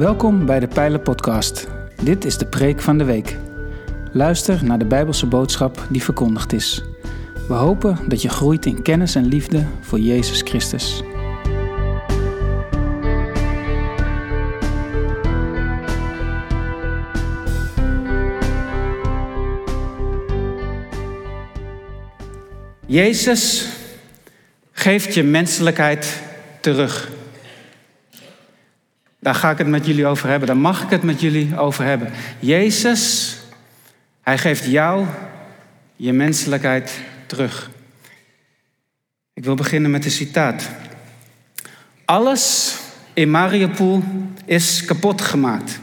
Welkom bij de Pijlen Podcast. Dit is de preek van de week. Luister naar de Bijbelse boodschap die verkondigd is. We hopen dat je groeit in kennis en liefde voor Jezus Christus. Jezus geeft je menselijkheid terug. Daar ga ik het met jullie over hebben. Daar mag ik het met jullie over hebben. Jezus, hij geeft jou je menselijkheid terug. Ik wil beginnen met een citaat. Alles in Mariupol is kapot gemaakt.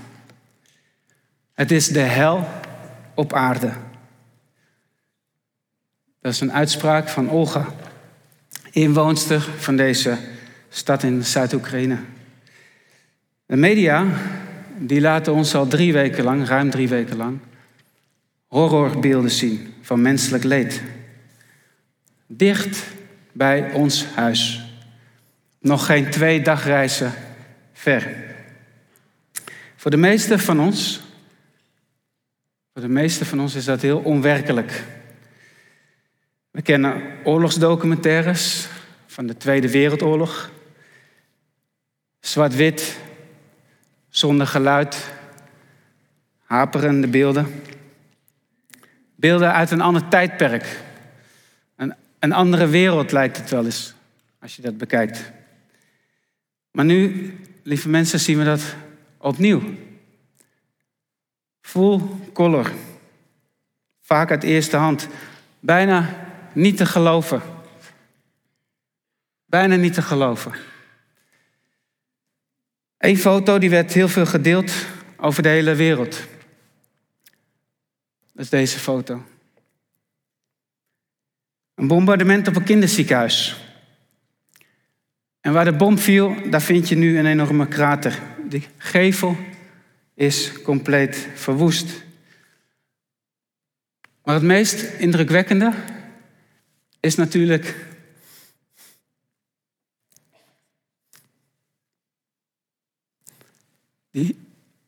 Het is de hel op aarde. Dat is een uitspraak van Olga, inwoonster van deze stad in Zuid-Oekraïne. De media die laten ons al drie weken lang, ruim drie weken lang, horrorbeelden zien van menselijk leed. Dicht bij ons huis. Nog geen twee dagreizen ver. Voor de meeste van ons, voor de meeste van ons is dat heel onwerkelijk. We kennen oorlogsdocumentaires van de Tweede Wereldoorlog. Zwart-wit, zonder geluid, haperende beelden. Beelden uit een ander tijdperk. Een, een andere wereld lijkt het wel eens, als je dat bekijkt. Maar nu, lieve mensen, zien we dat opnieuw. Full color. Vaak uit eerste hand. Bijna niet te geloven. Bijna niet te geloven. Eén foto die werd heel veel gedeeld over de hele wereld. Dat is deze foto. Een bombardement op een kinderziekenhuis. En waar de bom viel, daar vind je nu een enorme krater. De gevel is compleet verwoest. Maar het meest indrukwekkende is natuurlijk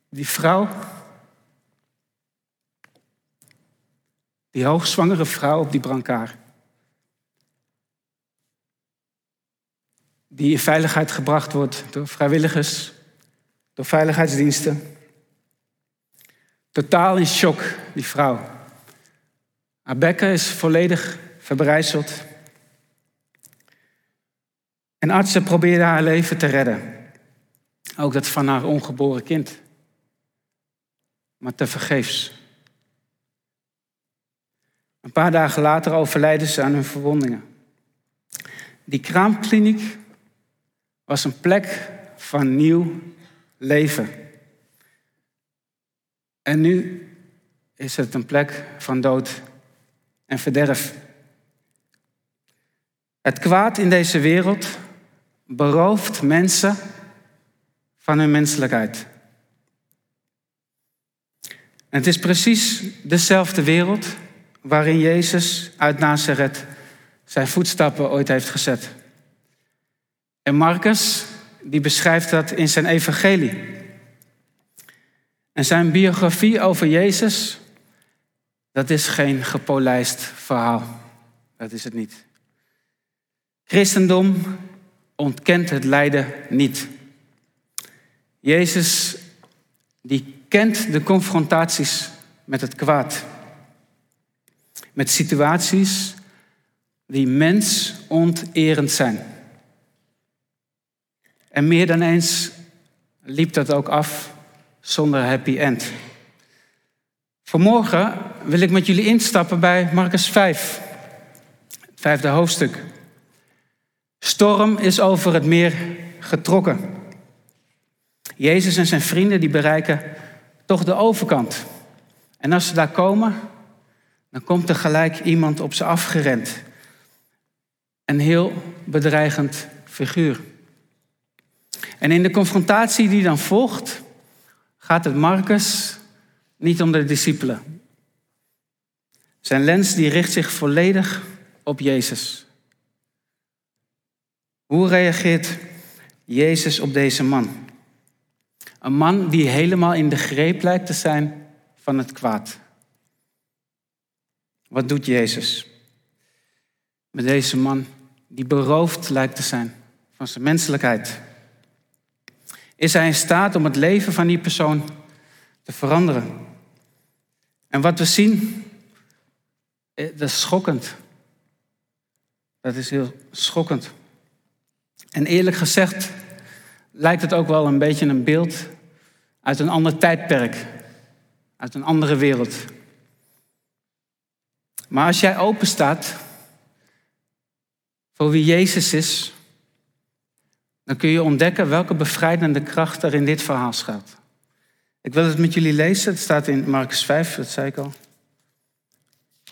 die, vrouw, die hoogzwangere vrouw op die brancard. Die in veiligheid gebracht wordt door vrijwilligers, door veiligheidsdiensten. Totaal in shock, die vrouw. Haar bekken is volledig verbrijzeld. En artsen probeerden haar leven te redden. Ook dat van haar ongeboren kind. Maar tevergeefs. Een paar dagen later overlijden ze aan hun verwondingen. Die kraamkliniek was een plek van nieuw leven. En nu is het een plek van dood en verderf. Het kwaad in deze wereld berooft mensen van hun menselijkheid. En het is precies dezelfde wereld waarin Jezus uit Nazareth zijn voetstappen ooit heeft gezet. En Marcus, die beschrijft dat in zijn evangelie. En zijn biografie over Jezus, dat is geen gepolijst verhaal. Dat is het niet. Christendom ontkent het lijden niet. Jezus, die kent de confrontaties met het kwaad. Met situaties die mensonterend zijn. En meer dan eens liep dat ook af zonder happy end. Vanmorgen wil ik met jullie instappen bij Marcus 5, het vijfde hoofdstuk. Storm is over het meer getrokken. Jezus en zijn vrienden die bereiken toch de overkant. En als ze daar komen, dan komt er gelijk iemand op ze afgerend. Een heel bedreigend figuur. En in de confrontatie die dan volgt, gaat het Marcus niet om de discipelen. Zijn lens die richt zich volledig op Jezus. Hoe reageert Jezus op deze man? Een man die helemaal in de greep lijkt te zijn van het kwaad. Wat doet Jezus met deze man die beroofd lijkt te zijn van zijn menselijkheid? Is hij in staat om het leven van die persoon te veranderen? En wat we zien, eh, dat is schokkend. Dat is heel schokkend. En eerlijk gezegd lijkt het ook wel een beetje een beeld uit een ander tijdperk, uit een andere wereld. Maar als jij open staat voor wie Jezus is, dan kun je ontdekken welke bevrijdende kracht er in dit verhaal schuilt. Ik wil het met jullie lezen. Het staat in Marcus 5, dat zei ik al.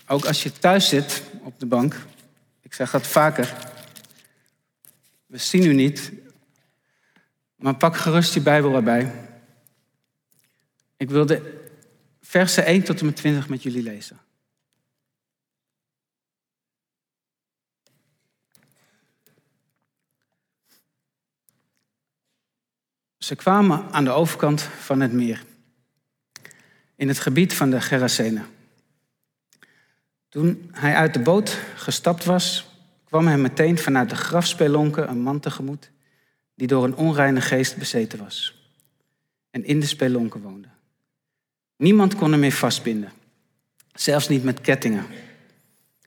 Ook als je thuis zit op de bank, ik zeg dat vaker. We zien u niet, maar pak gerust je Bijbel erbij. Ik wil de versen 1 tot en met 20 met jullie lezen. Ze kwamen aan de overkant van het meer, in het gebied van de Gerasenen. Toen hij uit de boot gestapt was, kwam hem meteen vanuit de grafspelonken een man tegemoet die door een onreine geest bezeten was en in de spelonken woonde. Niemand kon hem meer vastbinden, zelfs niet met kettingen.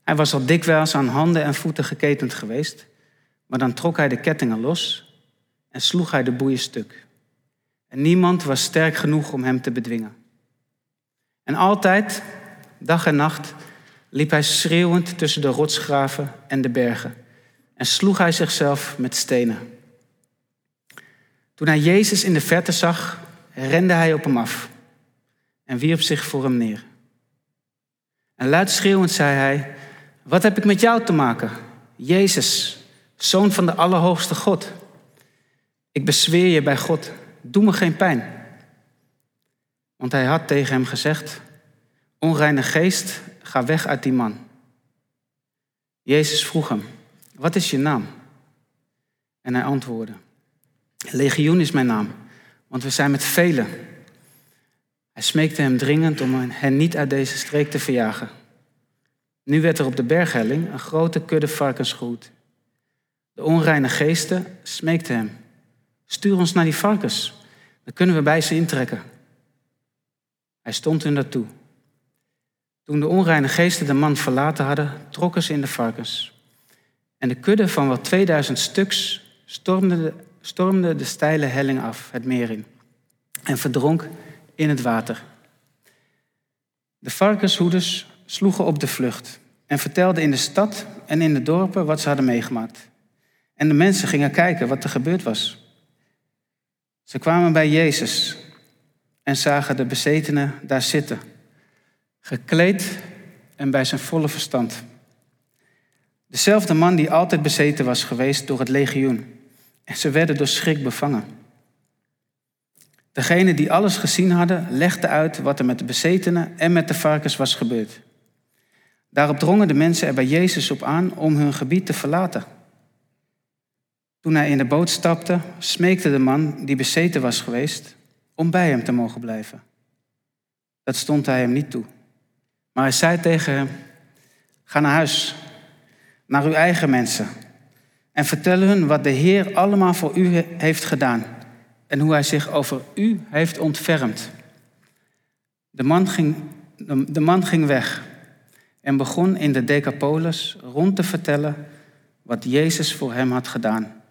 Hij was al dikwijls aan handen en voeten geketend geweest, maar dan trok hij de kettingen los en sloeg hij de boeien stuk. En niemand was sterk genoeg om hem te bedwingen. En altijd, dag en nacht, liep hij schreeuwend tussen de rotsgraven en de bergen en sloeg hij zichzelf met stenen. Toen hij Jezus in de verte zag, rende hij op hem af en wierp zich voor hem neer. En luid schreeuwend zei hij, wat heb ik met jou te maken, Jezus, zoon van de Allerhoogste God? Ik bezweer je bij God doe me geen pijn. Want hij had tegen hem gezegd, onreine geest, ga weg uit die man. Jezus vroeg hem, wat is je naam? En hij antwoordde, legioen is mijn naam, want we zijn met velen. Hij smeekte hem dringend om hen niet uit deze streek te verjagen. Nu werd er op de berghelling een grote kudde varkens gehoed. De onreine geesten smeekten hem, Stuur ons naar die varkens. Dan kunnen we bij ze intrekken. Hij stond hun daartoe. Toen de onreine geesten de man verlaten hadden, trokken ze in de varkens. En de kudde van wel 2000 stuks stormde de, stormde de steile helling af, het meer in, en verdronk in het water. De varkenshoeders sloegen op de vlucht en vertelden in de stad en in de dorpen wat ze hadden meegemaakt. En de mensen gingen kijken wat er gebeurd was. Ze kwamen bij Jezus en zagen de bezetene daar zitten, gekleed en bij zijn volle verstand. Dezelfde man die altijd bezeten was geweest door het legioen. Ze werden door schrik bevangen. Degene die alles gezien hadden, legden uit wat er met de bezetenen en met de varkens was gebeurd. Daarop drongen de mensen er bij Jezus op aan om hun gebied te verlaten. Toen hij in de boot stapte, smeekte de man die bezeten was geweest om bij hem te mogen blijven. Dat stond hij hem niet toe. Maar hij zei tegen hem: Ga naar huis, naar uw eigen mensen, en vertel hun wat de Heer allemaal voor u heeft gedaan en hoe hij zich over u heeft ontfermd. De man ging, de man ging weg en begon in de Decapolis rond te vertellen wat Jezus voor hem had gedaan.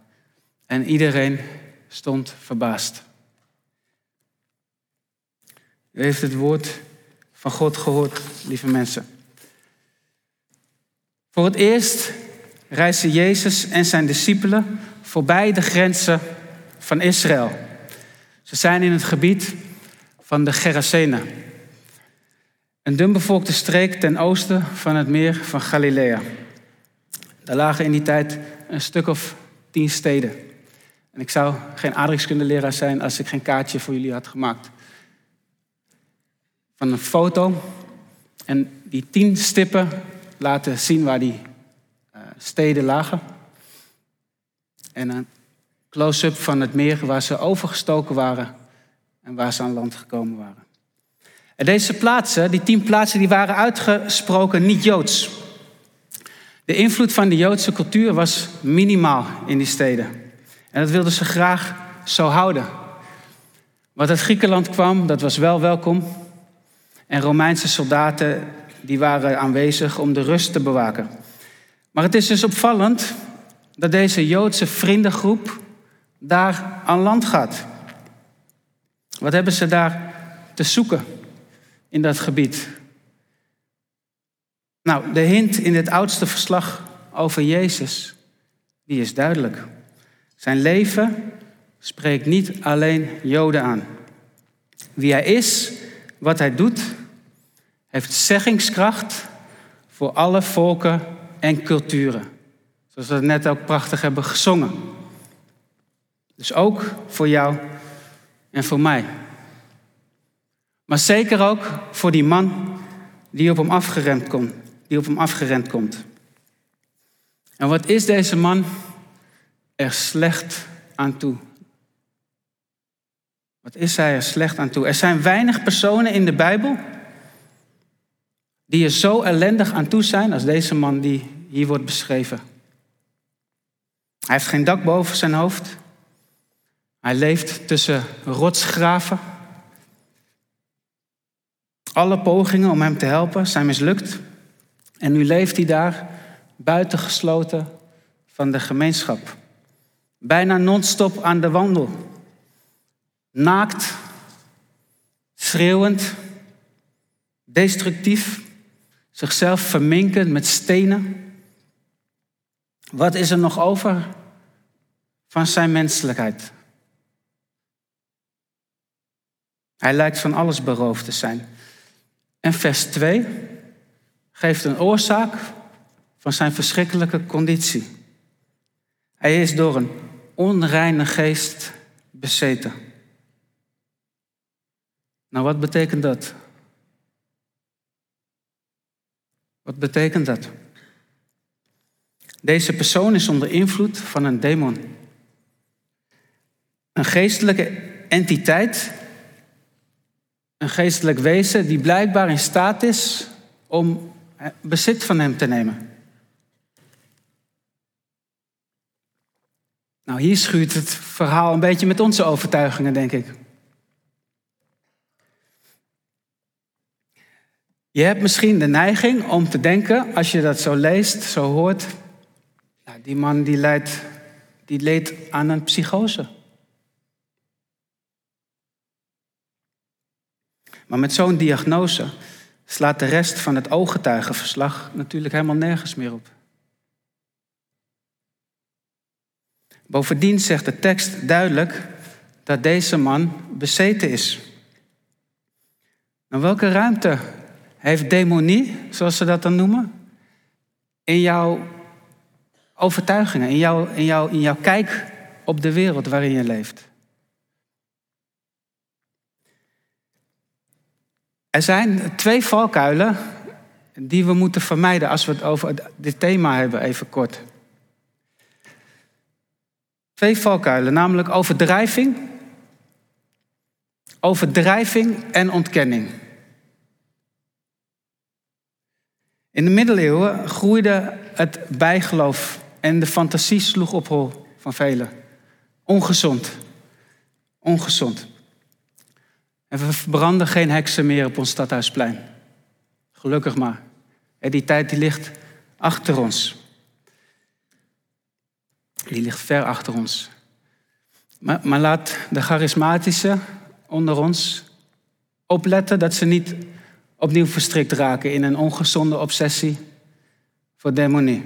En iedereen stond verbaasd. U heeft het woord van God gehoord, lieve mensen. Voor het eerst reisden Jezus en zijn discipelen voorbij de grenzen van Israël. Ze zijn in het gebied van de Gerasenen. Een dunbevolkte streek ten oosten van het meer van Galilea. Daar lagen in die tijd een stuk of tien steden. En ik zou geen aardrijkskundeleraar zijn als ik geen kaartje voor jullie had gemaakt. Van een foto. En die tien stippen laten zien waar die steden lagen. En een close-up van het meer waar ze overgestoken waren en waar ze aan land gekomen waren. En deze plaatsen, die tien plaatsen, die waren uitgesproken niet Joods. De invloed van de Joodse cultuur was minimaal in die steden. En dat wilden ze graag zo houden. Wat uit Griekenland kwam, dat was wel welkom. En Romeinse soldaten die waren aanwezig om de rust te bewaken. Maar het is dus opvallend dat deze Joodse vriendengroep daar aan land gaat. Wat hebben ze daar te zoeken in dat gebied? Nou, de hint in het oudste verslag over Jezus, die is duidelijk. Zijn leven spreekt niet alleen Joden aan. Wie hij is, wat hij doet, heeft zeggingskracht voor alle volken en culturen. Zoals we het net ook prachtig hebben gezongen. Dus ook voor jou en voor mij. Maar zeker ook voor die man die op hem afgerend komt. Die op hem afgerend komt. En wat is deze man er slecht aan toe? Wat is hij er slecht aan toe? Er zijn weinig personen in de Bijbel die er zo ellendig aan toe zijn als deze man die hier wordt beschreven. Hij heeft geen dak boven zijn hoofd. Hij leeft tussen rotsgraven. Alle pogingen om hem te helpen zijn mislukt. En nu leeft hij daar buitengesloten van de gemeenschap. Bijna non-stop aan de wandel. Naakt, schreeuwend, destructief, zichzelf verminkend met stenen. Wat is er nog over van zijn menselijkheid? Hij lijkt van alles beroofd te zijn. En vers 2 geeft een oorzaak van zijn verschrikkelijke conditie. Hij is door een onreine geest bezeten. Nou, wat betekent dat? Wat betekent dat? Deze persoon is onder invloed van een demon. Een geestelijke entiteit, een geestelijk wezen die blijkbaar in staat is om bezit van hem te nemen. Nou, hier schuurt het verhaal een beetje met onze overtuigingen, denk ik. Je hebt misschien de neiging om te denken, als je dat zo leest, zo hoort, ja, die man die leidt, die leed aan een psychose. Maar met zo'n diagnose slaat de rest van het ooggetuigenverslag natuurlijk helemaal nergens meer op. Bovendien zegt de tekst duidelijk dat deze man bezeten is. Nou, welke ruimte heeft demonie, zoals ze dat dan noemen, in jouw overtuigingen, in, jouw, in, jouw, in jouw kijk op de wereld waarin je leeft. Er zijn twee valkuilen die we moeten vermijden als we het over dit thema hebben, even kort. Twee valkuilen, namelijk overdrijving, overdrijving en ontkenning. In de middeleeuwen groeide het bijgeloof en de fantasie sloeg op hol van velen. Ongezond. Ongezond. En we verbranden geen heksen meer op ons stadhuisplein. Gelukkig maar. Die tijd die ligt achter ons. Die ligt ver achter ons. Maar, maar laat de charismatische onder ons opletten dat ze niet opnieuw verstrikt raken in een ongezonde obsessie voor demonie.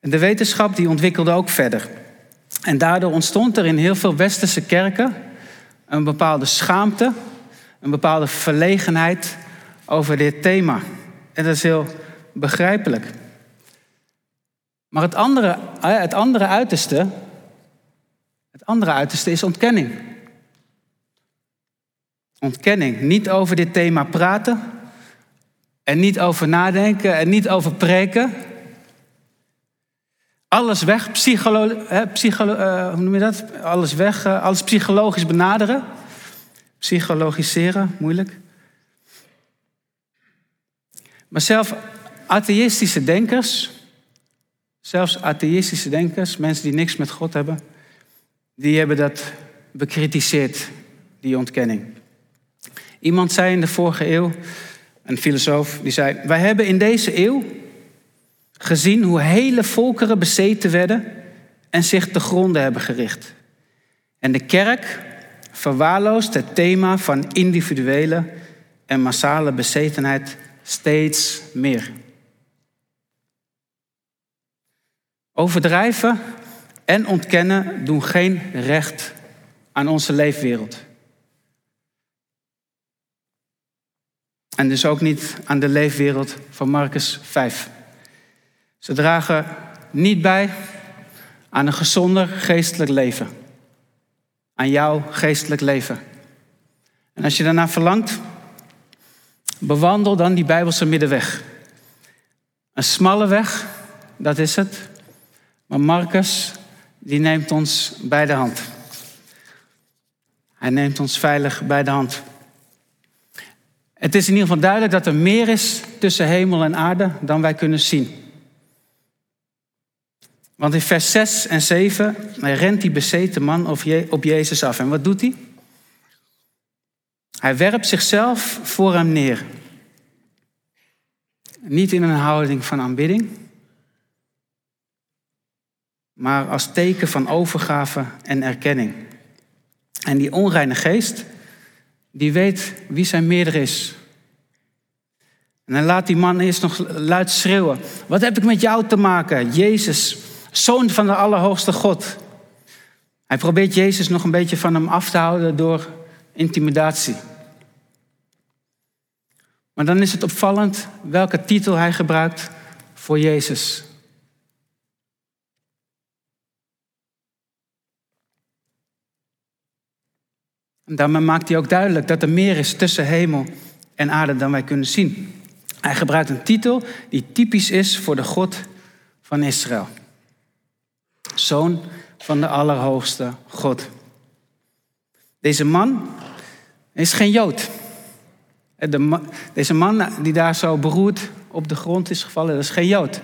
En de wetenschap die ontwikkelde ook verder. En daardoor ontstond er in heel veel westerse kerken een bepaalde schaamte, een bepaalde verlegenheid over dit thema. En dat is heel begrijpelijk. Maar het andere, het andere uiterste, het andere uiterste is ontkenning. Ontkenning. Niet over dit thema praten. En niet over nadenken en niet over preken. alles weg, psycholo, psycholo, uh, hoe noem je dat? Alles weg, uh, alles psychologisch benaderen. Psychologiseren, moeilijk. Maar zelf atheïstische denkers, zelfs atheïstische denkers, mensen die niks met God hebben, die hebben dat bekritiseerd, die ontkenning. Iemand zei in de vorige eeuw, een filosoof, die zei: Wij hebben in deze eeuw gezien hoe hele volkeren bezeten werden en zich te gronden hebben gericht. En de kerk verwaarloost het thema van individuele en massale bezetenheid steeds meer. Overdrijven en ontkennen doen geen recht aan onze leefwereld. En dus ook niet aan de leefwereld van Marcus 5. Ze dragen niet bij aan een gezonder geestelijk leven. Aan jouw geestelijk leven. En als je daarna verlangt, bewandel dan die Bijbelse middenweg. Een smalle weg, dat is het. Maar Marcus, die neemt ons bij de hand. Hij neemt ons veilig bij de hand. Het is in ieder geval duidelijk dat er meer is tussen hemel en aarde dan wij kunnen zien. Want in vers 6 en 7 rent die bezeten man op Jezus af. En wat doet hij? Hij werpt zichzelf voor hem neer. Niet in een houding van aanbidding, maar als teken van overgave en erkenning. En die onreine geest, die weet wie zijn meerder is. En dan laat die man eerst nog luid schreeuwen. Wat heb ik met jou te maken, Jezus, zoon van de Allerhoogste God? Hij probeert Jezus nog een beetje van hem af te houden door intimidatie. Maar dan is het opvallend welke titel hij gebruikt voor Jezus. En daarmee maakt hij ook duidelijk dat er meer is tussen hemel en aarde dan wij kunnen zien. Hij gebruikt een titel die typisch is voor de God van Israël. Zoon van de Allerhoogste God. Deze man is geen Jood. deze man die daar zo beroerd op de grond is gevallen, dat is geen Jood.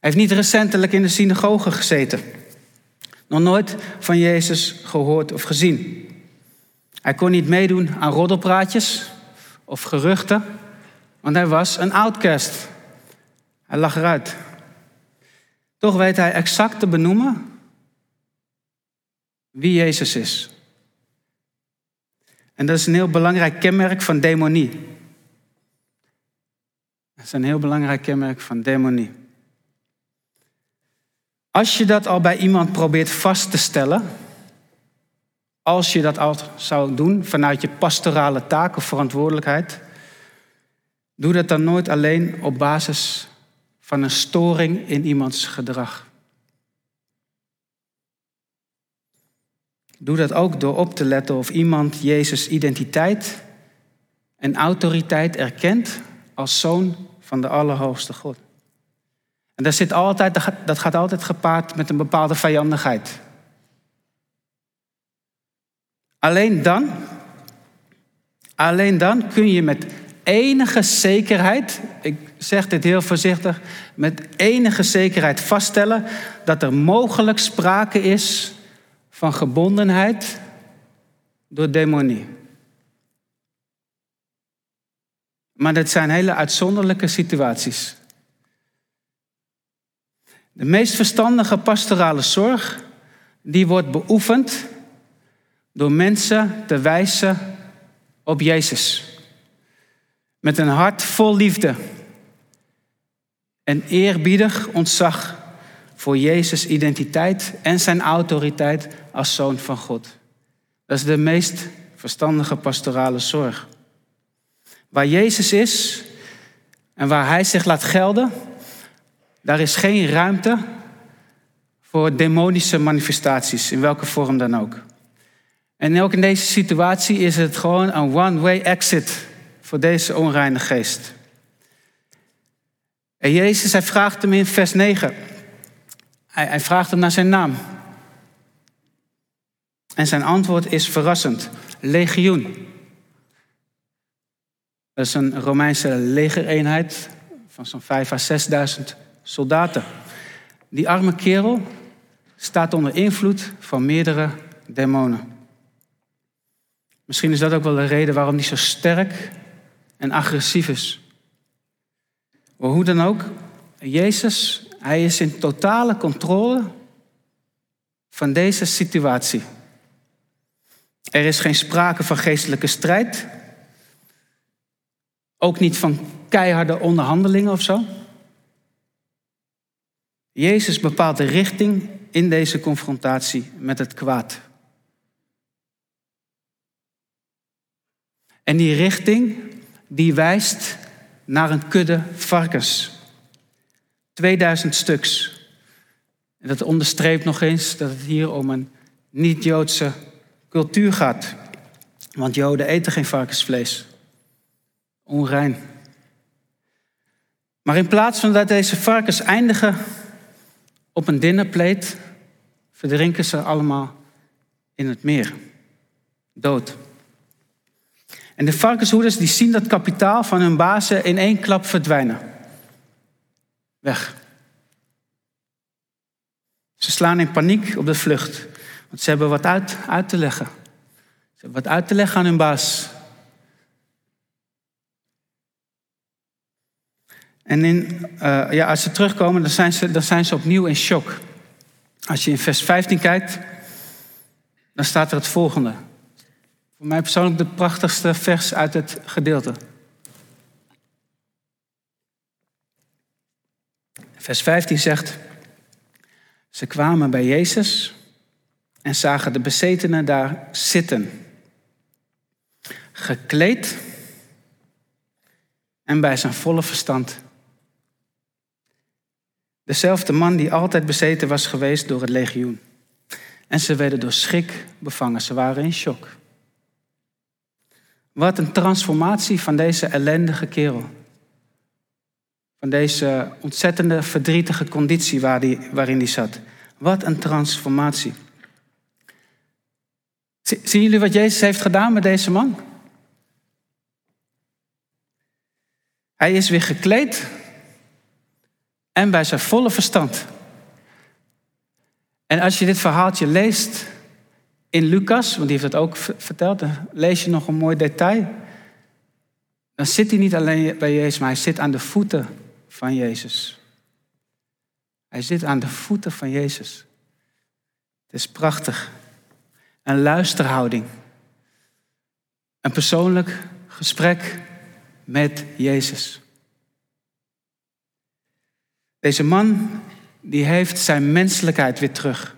Hij heeft niet recentelijk in de synagoge gezeten. Nog nooit van Jezus gehoord of gezien. Hij kon niet meedoen aan roddelpraatjes of geruchten, want hij was een outcast. Hij lag eruit. Toch weet hij exact te benoemen wie Jezus is. En dat is een heel belangrijk kenmerk van demonie. Dat is een heel belangrijk kenmerk van demonie. Als je dat al bij iemand probeert vast te stellen, als je dat al zou doen vanuit je pastorale taak of verantwoordelijkheid, doe dat dan nooit alleen op basis van een storing in iemands gedrag. Doe dat ook door op te letten of iemand Jezus' identiteit en autoriteit erkent als zoon van de Allerhoogste God. En dat, zit altijd, dat gaat altijd gepaard met een bepaalde vijandigheid. Alleen dan, alleen dan kun je met enige zekerheid, ik zeg dit heel voorzichtig, met enige zekerheid vaststellen dat er mogelijk sprake is van gebondenheid door demonie. Maar dat zijn hele uitzonderlijke situaties. De meest verstandige pastorale zorg, die wordt beoefend door mensen te wijzen op Jezus. Met een hart vol liefde en eerbiedig ontzag voor Jezus' identiteit en zijn autoriteit als zoon van God. Dat is de meest verstandige pastorale zorg. Waar Jezus is en waar Hij zich laat gelden, daar is geen ruimte voor demonische manifestaties, in welke vorm dan ook. En ook in deze situatie is het gewoon een one-way exit voor deze onreine geest. En Jezus, hij vraagt hem in vers 9. Hij, hij vraagt hem naar zijn naam. En zijn antwoord is verrassend. Legioen. Dat is een Romeinse legereenheid van zo'n 5 à 6.000 soldaten. Die arme kerel staat onder invloed van meerdere demonen. Misschien is dat ook wel de reden waarom hij zo sterk en agressief is. Maar hoe dan ook, Jezus, hij is in totale controle van deze situatie. Er is geen sprake van geestelijke strijd. Ook niet van keiharde onderhandelingen of zo. Jezus bepaalt de richting in deze confrontatie met het kwaad. En die richting, die wijst naar een kudde varkens. 2000 stuks. En dat onderstreept nog eens dat het hier om een niet-Joodse cultuur gaat. Want Joden eten geen varkensvlees. Onrein. Maar in plaats van dat deze varkens eindigen op een dinnerpleet, verdrinken ze allemaal in het meer. Dood. En de varkenshoeders die zien dat kapitaal van hun bazen in één klap verdwijnen. Weg. Ze slaan in paniek op de vlucht. Want ze hebben wat uit, uit te leggen. Ze hebben wat uit te leggen aan hun baas. En in, uh, ja, als ze terugkomen, dan zijn ze, dan zijn ze opnieuw in shock. Als je in vers 15 kijkt, dan staat er het volgende. Voor mij persoonlijk de prachtigste vers uit het gedeelte. Vers 15 zegt: Ze kwamen bij Jezus en zagen de bezetenen daar zitten, gekleed en bij zijn volle verstand. Dezelfde man die altijd bezeten was geweest door het legioen. En ze werden door schrik bevangen, ze waren in shock. Wat een transformatie van deze ellendige kerel. Van deze ontzettende verdrietige conditie waar die, waarin hij zat. Wat een transformatie. Zien jullie wat Jezus heeft gedaan met deze man? Hij is weer gekleed en bij zijn volle verstand. En als je dit verhaaltje leest, in Lucas, want die heeft het ook verteld, lees je nog een mooi detail. Dan zit hij niet alleen bij Jezus, maar hij zit aan de voeten van Jezus. Hij zit aan de voeten van Jezus. Het is prachtig. Een luisterhouding. Een persoonlijk gesprek met Jezus. Deze man die heeft zijn menselijkheid weer terug.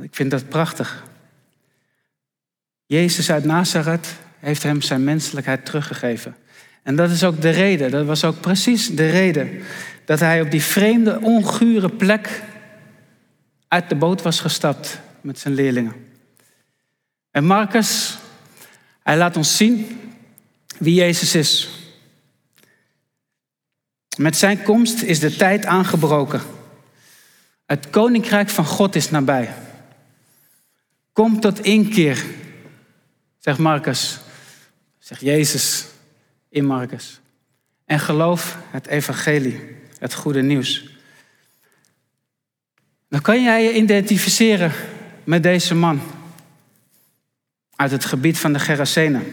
Ik vind dat prachtig. Jezus uit Nazareth heeft hem zijn menselijkheid teruggegeven. En dat is ook de reden, dat was ook precies de reden dat hij op die vreemde, ongure plek uit de boot was gestapt met zijn leerlingen. En Marcus, hij laat ons zien wie Jezus is. Met zijn komst is de tijd aangebroken. Het koninkrijk van God is nabij. Kom tot inkeer, zegt Marcus, zegt Jezus in Marcus. En geloof het evangelie, het goede nieuws. Dan kan jij je identificeren met deze man uit het gebied van de Gerasenen.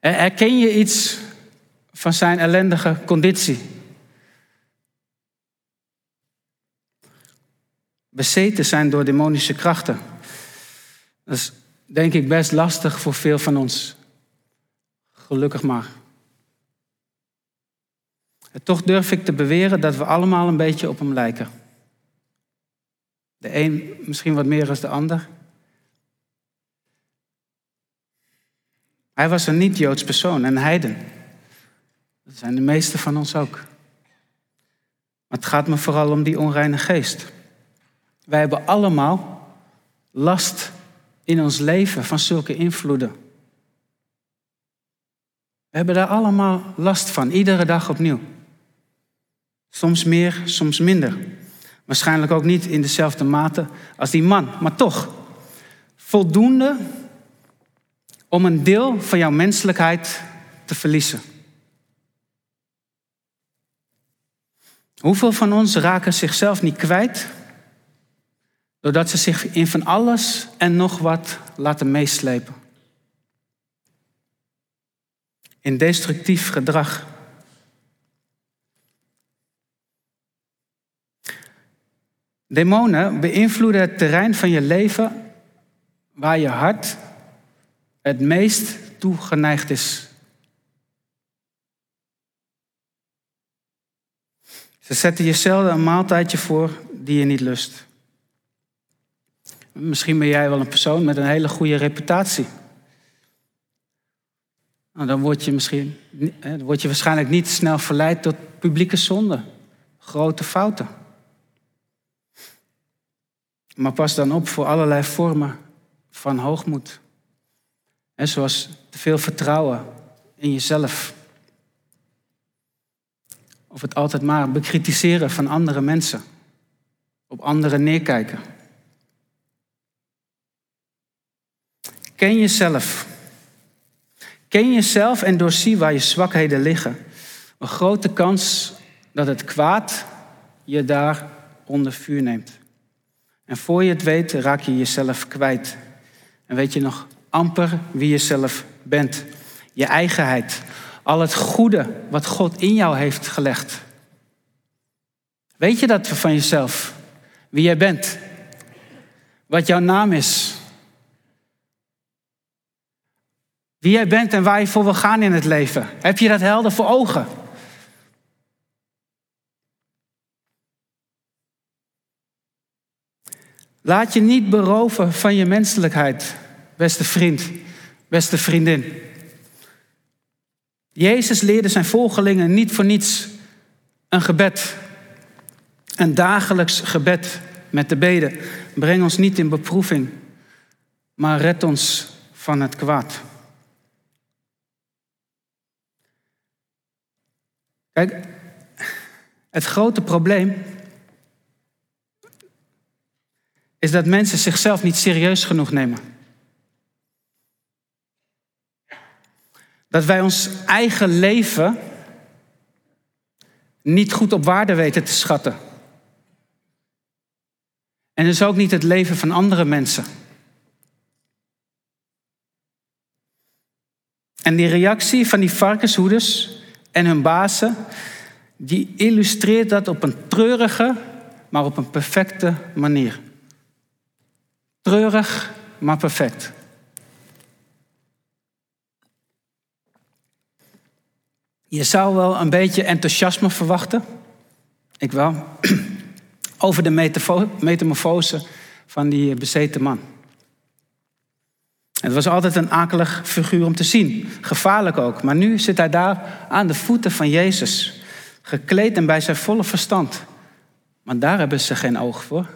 Herken je iets van zijn ellendige conditie? bezeten zijn door demonische krachten. Dat is denk ik best lastig voor veel van ons. Gelukkig maar. Toch durf ik te beweren dat we allemaal een beetje op hem lijken. De een misschien wat meer dan de ander. Hij was een niet-Joods persoon, een heiden. Dat zijn de meeste van ons ook. Maar het gaat me vooral om die onreine geest. Wij hebben allemaal last in ons leven van zulke invloeden. We hebben daar allemaal last van, iedere dag opnieuw. Soms meer, soms minder. Waarschijnlijk ook niet in dezelfde mate als die man, maar toch voldoende om een deel van jouw menselijkheid te verliezen. Hoeveel van ons raken zichzelf niet kwijt doordat ze zich in van alles en nog wat laten meeslepen? In destructief gedrag. Demonen beïnvloeden het terrein van je leven waar je hart het meest toe geneigd is. Ze zetten je een maaltijdje voor die je niet lust. Misschien ben jij wel een persoon met een hele goede reputatie. Nou, dan word je, misschien, word je waarschijnlijk niet snel verleid tot publieke zonde, grote fouten. Maar pas dan op voor allerlei vormen van hoogmoed. En zoals te veel vertrouwen in jezelf. Of het altijd maar bekritiseren van andere mensen. Op anderen neerkijken. Ken jezelf. Ken jezelf en doorzie waar je zwakheden liggen. Een grote kans dat het kwaad je daar onder vuur neemt. En voor je het weet, raak je jezelf kwijt. En weet je nog amper wie je zelf bent. Je eigenheid. Al het goede wat God in jou heeft gelegd. Weet je dat van jezelf? Wie jij bent? Wat jouw naam is? Wie jij bent en waar je voor wil gaan in het leven? Heb je dat helder voor ogen? Laat je niet beroven van je menselijkheid, beste vriend, beste vriendin. Jezus leerde zijn volgelingen niet voor niets een gebed, een dagelijks gebed met de beden. Breng ons niet in beproeving, maar red ons van het kwaad. Kijk, het grote probleem is dat mensen zichzelf niet serieus genoeg nemen. Dat wij ons eigen leven niet goed op waarde weten te schatten. En dus ook niet het leven van andere mensen. En die reactie van die varkenshoeders en hun bazen, die illustreert dat op een treurige, maar op een perfecte manier. Treurig, maar perfect. Je zou wel een beetje enthousiasme verwachten. Ik wel. Over de metamorfose van die bezeten man. Het was altijd een akelig figuur om te zien. Gevaarlijk ook. Maar nu zit hij daar aan de voeten van Jezus. Gekleed en bij zijn volle verstand. Maar daar hebben ze geen oog voor.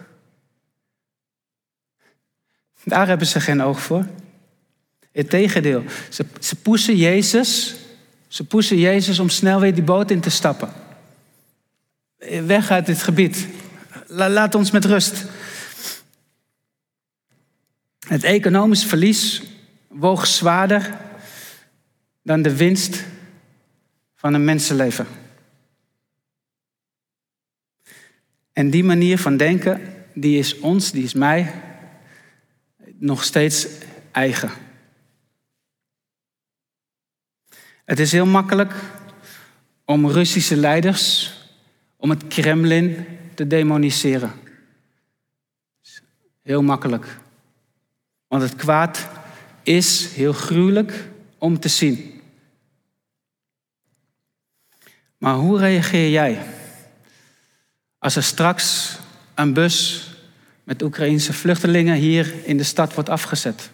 Daar hebben ze geen oog voor. Integendeel, ze, ze poesen Jezus. Ze poesen Jezus om snel weer die boot in te stappen. Weg uit dit gebied. Laat ons met rust. Het economisch verlies woog zwaarder dan de winst van een mensenleven. En die manier van denken, die is ons, die is mij, nog steeds eigen. Het is heel makkelijk om Russische leiders, om het Kremlin te demoniseren. Heel makkelijk. Want het kwaad is heel gruwelijk om te zien. Maar hoe reageer jij als er straks een bus met Oekraïnse vluchtelingen hier in de stad wordt afgezet.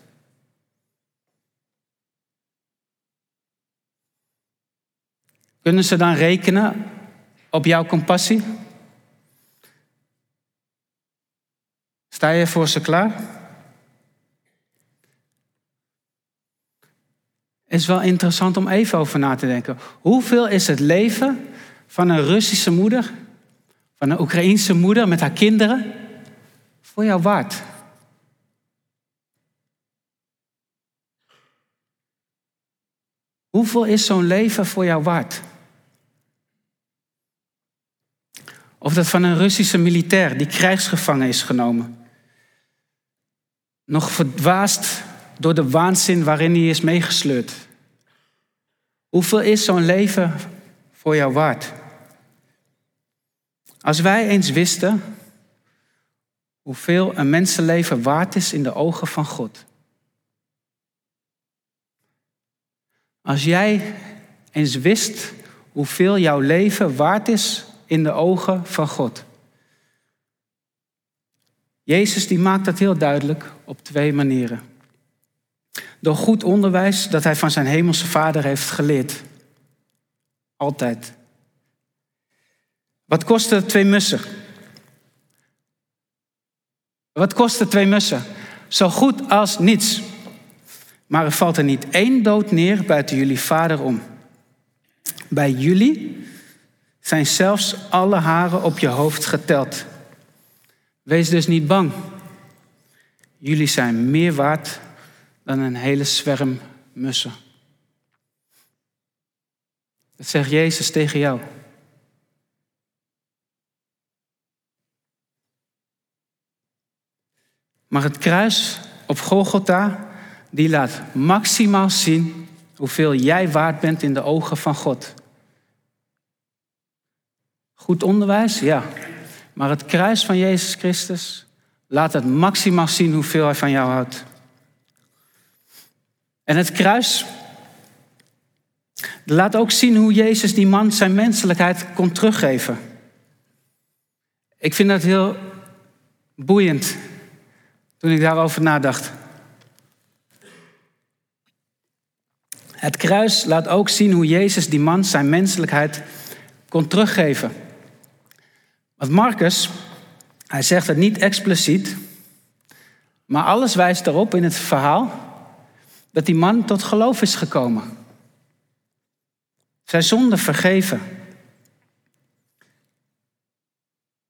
Kunnen ze dan rekenen op jouw compassie? Sta je voor ze klaar? is wel interessant om even over na te denken. Hoeveel is het leven van een Russische moeder, van een Oekraïense moeder met haar kinderen, voor jou waard? Hoeveel is zo'n leven voor jou waard? Of dat van een Russische militair die krijgsgevangen is genomen. Nog verdwaasd door de waanzin waarin hij is meegesleurd. Hoeveel is zo'n leven voor jou waard? Als wij eens wisten hoeveel een mensenleven waard is in de ogen van God. Als jij eens wist hoeveel jouw leven waard is in de ogen van God. Jezus die maakt dat heel duidelijk op twee manieren. Door goed onderwijs dat hij van zijn hemelse vader heeft geleerd. Altijd. Wat kosten twee mussen? Wat kosten twee mussen? Zo goed als niets. Maar er valt er niet één dood neer buiten jullie vader om. Bij jullie zijn zelfs alle haren op je hoofd geteld. Wees dus niet bang. Jullie zijn meer waard dan een hele zwerm mussen. Dat zegt Jezus tegen jou. Maar het kruis op Golgotha, die laat maximaal zien hoeveel jij waard bent in de ogen van God. Goed onderwijs, ja. Maar het kruis van Jezus Christus laat het maximaal zien hoeveel hij van jou houdt. En het kruis laat ook zien hoe Jezus die man zijn menselijkheid kon teruggeven. Ik vind dat heel boeiend toen ik daarover nadacht. Het kruis laat ook zien hoe Jezus die man zijn menselijkheid kon teruggeven. Want Marcus, hij zegt het niet expliciet, maar alles wijst erop in het verhaal dat die man tot geloof is gekomen. Zijn zonde vergeven.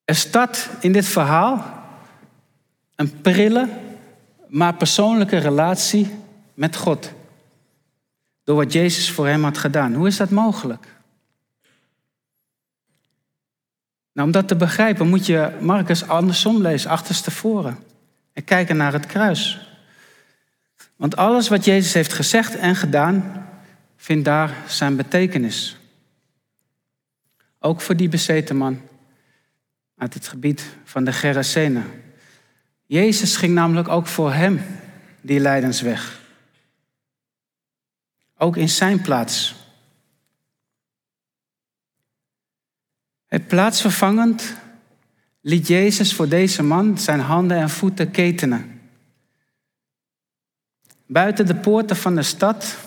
Er staat in dit verhaal een prille, maar persoonlijke relatie met God. Door wat Jezus voor hem had gedaan. Hoe is dat mogelijk? Nou, om dat te begrijpen moet je Marcus andersom lezen, achterstevoren. En kijken naar het kruis. Want alles wat Jezus heeft gezegd en gedaan, vindt daar zijn betekenis. Ook voor die bezeten man uit het gebied van de Gerasene. Jezus ging namelijk ook voor hem die lijdensweg. Ook in zijn plaats. Het plaatsvervangend liet Jezus voor deze man zijn handen en voeten ketenen. Buiten de poorten van de stad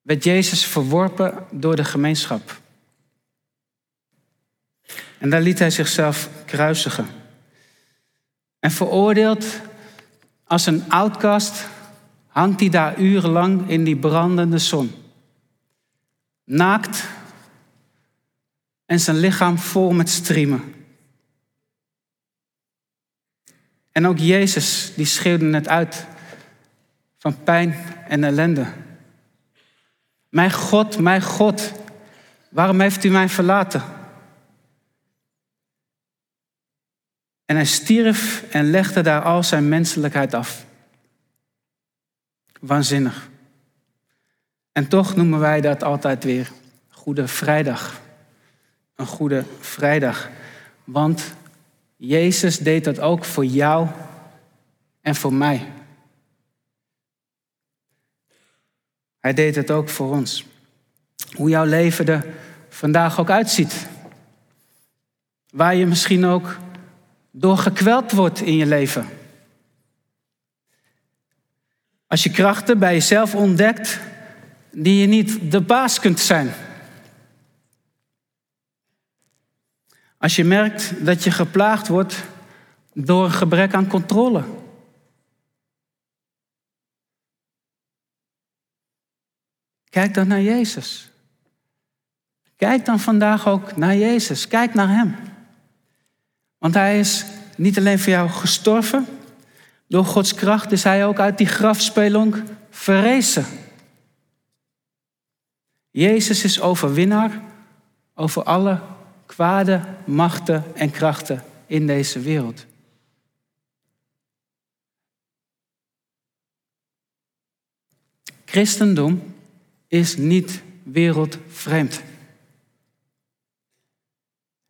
werd Jezus verworpen door de gemeenschap. En daar liet hij zichzelf kruisigen. En veroordeeld als een outcast hangt hij daar urenlang in die brandende zon. Naakt en zijn lichaam vol met striemen. En ook Jezus, die schreeuwde het uit van pijn en ellende. Mijn God, mijn God, waarom heeft u mij verlaten? En hij stierf en legde daar al zijn menselijkheid af. Waanzinnig. En toch noemen wij dat altijd weer Goede Vrijdag. Een Goede Vrijdag. Want Jezus deed dat ook voor jou en voor mij. Hij deed het ook voor ons. Hoe jouw leven er vandaag ook uitziet. Waar je misschien ook door gekweld wordt in je leven. Als je krachten bij jezelf ontdekt die je niet de baas kunt zijn. Als je merkt dat je geplaagd wordt door een gebrek aan controle. Kijk dan naar Jezus. Kijk dan vandaag ook naar Jezus. Kijk naar Hem. Want Hij is niet alleen voor jou gestorven. Door Gods kracht is Hij ook uit die grafspelonk verrezen. Jezus is overwinnaar over alle kwade machten en krachten in deze wereld. Christendom is niet wereldvreemd.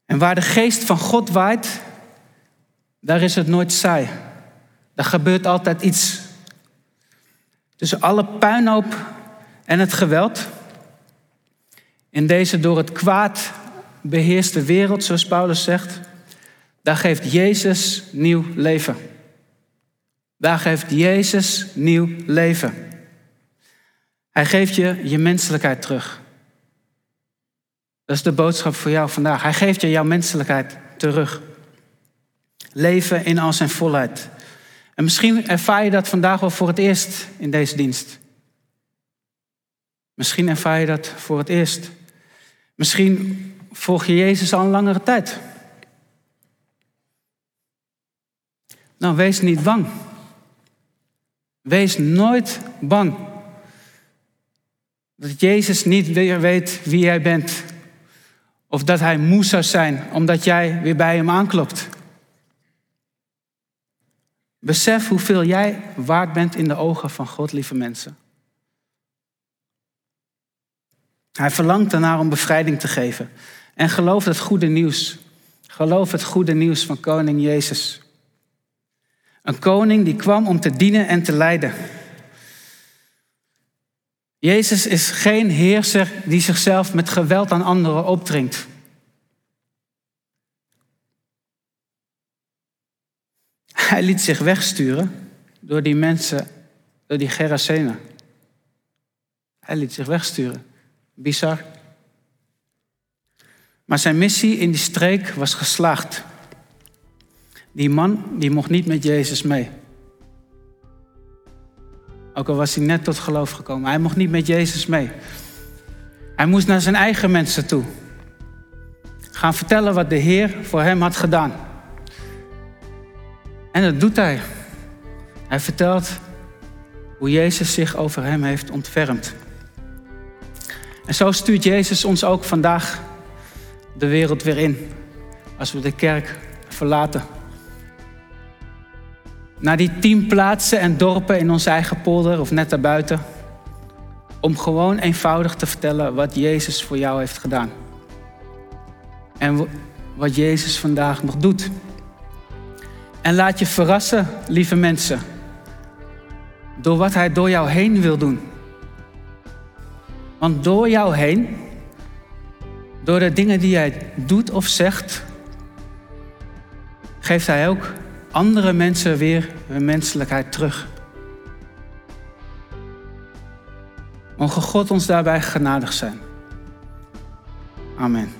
En waar de geest van God waait, daar is het nooit saai. Daar gebeurt altijd iets. Tussen alle puinhoop en het geweld, in deze door het kwaad beheerste wereld, zoals Paulus zegt, daar geeft Jezus nieuw leven. Daar geeft Jezus nieuw leven. Hij geeft je je menselijkheid terug. Dat is de boodschap voor jou vandaag. Hij geeft je jouw menselijkheid terug. Leven in al zijn volheid. En misschien ervaar je dat vandaag wel voor het eerst in deze dienst. Misschien ervaar je dat voor het eerst. Misschien volg je Jezus al een langere tijd. Nou, wees niet bang. Wees nooit bang. Dat Jezus niet weer weet wie jij bent. Of dat hij moe zou zijn omdat jij weer bij hem aanklopt. Besef hoeveel jij waard bent in de ogen van God, lieve mensen. Hij verlangt ernaar om bevrijding te geven. En geloof het goede nieuws. Geloof het goede nieuws van koning Jezus. Een koning die kwam om te dienen en te leiden. Jezus is geen heerser die zichzelf met geweld aan anderen opdringt. Hij liet zich wegsturen door die mensen, door die Gerasenen. Hij liet zich wegsturen. Bizar. Maar zijn missie in die streek was geslaagd. Die man die mocht niet met Jezus mee. Ook al was hij net tot geloof gekomen. Hij mocht niet met Jezus mee. Hij moest naar zijn eigen mensen toe. Gaan vertellen wat de Heer voor hem had gedaan. En dat doet hij. Hij vertelt hoe Jezus zich over hem heeft ontfermd. En zo stuurt Jezus ons ook vandaag de wereld weer in. Als we de kerk verlaten. Naar die tien plaatsen en dorpen in onze eigen polder of net daarbuiten. Om gewoon eenvoudig te vertellen wat Jezus voor jou heeft gedaan. En wat Jezus vandaag nog doet. En laat je verrassen, lieve mensen. Door wat Hij door jou heen wil doen. Want door jou heen, door de dingen die jij doet of zegt, geeft Hij ook andere mensen weer hun menselijkheid terug. Mogen God ons daarbij genadig zijn. Amen.